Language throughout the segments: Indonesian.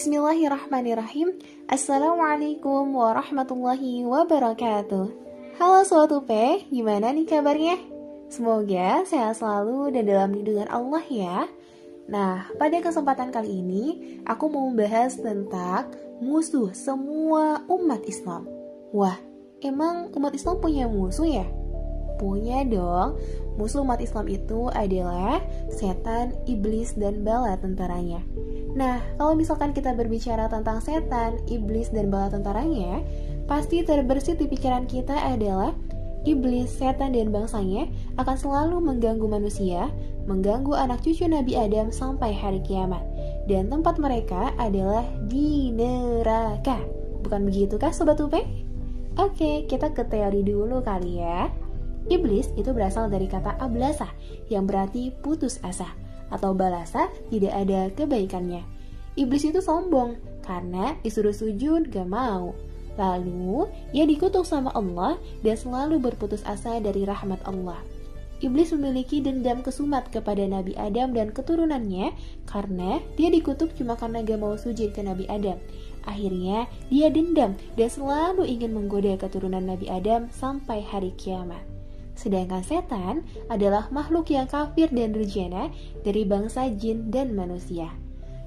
Bismillahirrahmanirrahim Assalamualaikum warahmatullahi wabarakatuh Halo Sobat UP, gimana nih kabarnya? Semoga sehat selalu dan dalam lindungan Allah ya Nah, pada kesempatan kali ini aku mau membahas tentang musuh semua umat Islam Wah, emang umat Islam punya musuh ya? Punya dong, musuh umat Islam itu adalah setan, iblis, dan bala tentaranya. Nah, kalau misalkan kita berbicara tentang setan, iblis, dan bala tentaranya, pasti terbersit di pikiran kita adalah iblis, setan, dan bangsanya akan selalu mengganggu manusia, mengganggu anak cucu Nabi Adam sampai hari kiamat. Dan tempat mereka adalah di neraka. Bukan begitu kah Sobat Upe? Oke, kita ke teori dulu kali ya. Iblis itu berasal dari kata ablasa yang berarti putus asa atau balasa tidak ada kebaikannya. Iblis itu sombong karena disuruh sujud gak mau. Lalu ia dikutuk sama Allah dan selalu berputus asa dari rahmat Allah. Iblis memiliki dendam kesumat kepada Nabi Adam dan keturunannya karena dia dikutuk cuma karena gak mau sujud ke Nabi Adam. Akhirnya dia dendam dan selalu ingin menggoda keturunan Nabi Adam sampai hari kiamat. Sedangkan setan adalah makhluk yang kafir dan durjana dari bangsa jin dan manusia.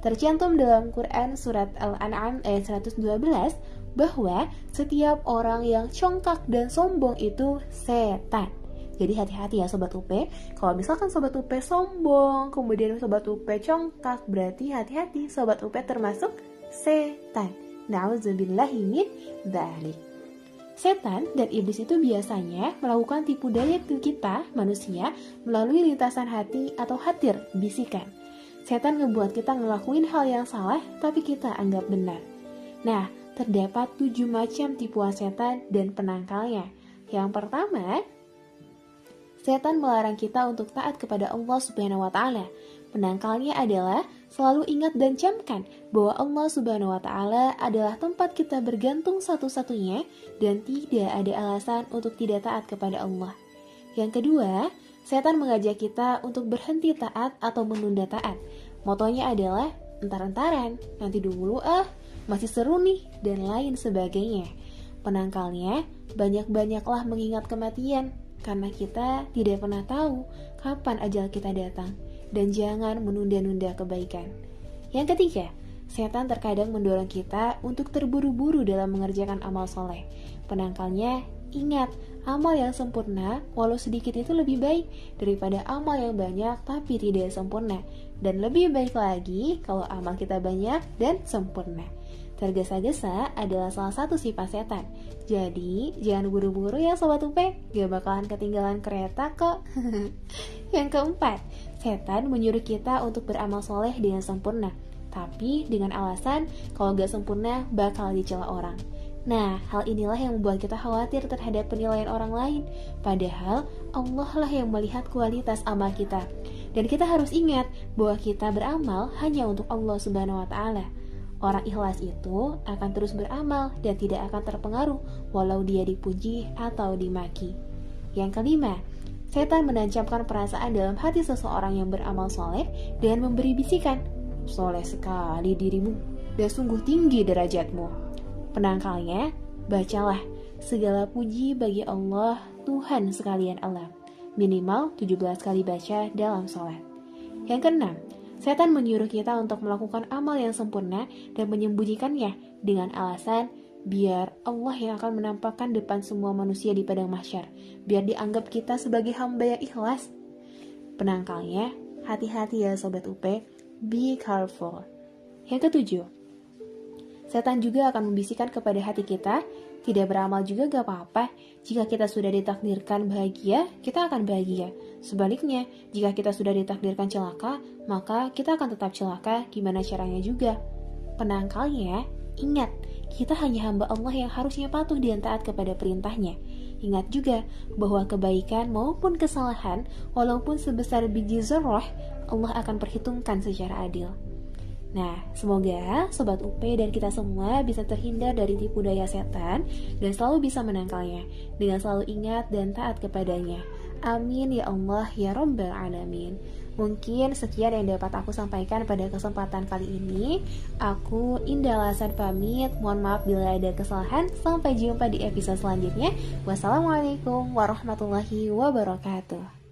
Tercantum dalam Quran surat Al-An'am ayat 112 bahwa setiap orang yang congkak dan sombong itu setan. Jadi hati-hati ya Sobat UP, kalau misalkan Sobat UP sombong, kemudian Sobat UP congkak, berarti hati-hati Sobat UP termasuk setan. Nauzubillahi min dzalik. Setan dan iblis itu biasanya melakukan tipu daya ke kita, manusia, melalui lintasan hati atau hatir, bisikan. Setan ngebuat kita ngelakuin hal yang salah, tapi kita anggap benar. Nah, terdapat tujuh macam tipuan setan dan penangkalnya. Yang pertama, setan melarang kita untuk taat kepada Allah Subhanahu wa taala. Penangkalnya adalah selalu ingat dan camkan bahwa Allah Subhanahu wa taala adalah tempat kita bergantung satu-satunya dan tidak ada alasan untuk tidak taat kepada Allah. Yang kedua, setan mengajak kita untuk berhenti taat atau menunda taat. Motonya adalah entar-entaran, nanti dulu ah, masih seru nih dan lain sebagainya. Penangkalnya, banyak-banyaklah mengingat kematian karena kita tidak pernah tahu kapan ajal kita datang dan jangan menunda-nunda kebaikan. Yang ketiga, setan terkadang mendorong kita untuk terburu-buru dalam mengerjakan amal soleh. Penangkalnya, ingat, amal yang sempurna, walau sedikit itu lebih baik daripada amal yang banyak tapi tidak sempurna. Dan lebih baik lagi kalau amal kita banyak dan sempurna. Tergesa-gesa adalah salah satu sifat setan. Jadi, jangan buru-buru ya Sobat Upe, gak bakalan ketinggalan kereta kok. Yang keempat, setan menyuruh kita untuk beramal soleh dengan sempurna. Tapi dengan alasan kalau gak sempurna bakal dicela orang. Nah, hal inilah yang membuat kita khawatir terhadap penilaian orang lain. Padahal Allah lah yang melihat kualitas amal kita. Dan kita harus ingat bahwa kita beramal hanya untuk Allah Subhanahu wa taala. Orang ikhlas itu akan terus beramal dan tidak akan terpengaruh walau dia dipuji atau dimaki. Yang kelima, setan menancapkan perasaan dalam hati seseorang yang beramal soleh dengan memberi bisikan, soleh sekali dirimu dan sungguh tinggi derajatmu. Penangkalnya, bacalah segala puji bagi Allah Tuhan sekalian alam. Minimal 17 kali baca dalam sholat. Yang keenam, Setan menyuruh kita untuk melakukan amal yang sempurna dan menyembunyikannya dengan alasan biar Allah yang akan menampakkan depan semua manusia di padang mahsyar, biar dianggap kita sebagai hamba yang ikhlas. Penangkalnya, hati-hati ya sobat UP, be careful. Yang ketujuh, setan juga akan membisikkan kepada hati kita tidak beramal juga gak apa-apa. Jika kita sudah ditakdirkan bahagia, kita akan bahagia. Sebaliknya, jika kita sudah ditakdirkan celaka, maka kita akan tetap celaka gimana caranya juga. Penangkalnya, ingat, kita hanya hamba Allah yang harusnya patuh dan taat kepada perintahnya. Ingat juga bahwa kebaikan maupun kesalahan, walaupun sebesar biji zarrah, Allah akan perhitungkan secara adil. Nah, semoga Sobat UP dan kita semua bisa terhindar dari tipu daya setan dan selalu bisa menangkalnya dengan selalu ingat dan taat kepadanya. Amin ya Allah ya Rabbal Alamin. Mungkin sekian yang dapat aku sampaikan pada kesempatan kali ini. Aku Indah Lasan pamit. Mohon maaf bila ada kesalahan. Sampai jumpa di episode selanjutnya. Wassalamualaikum warahmatullahi wabarakatuh.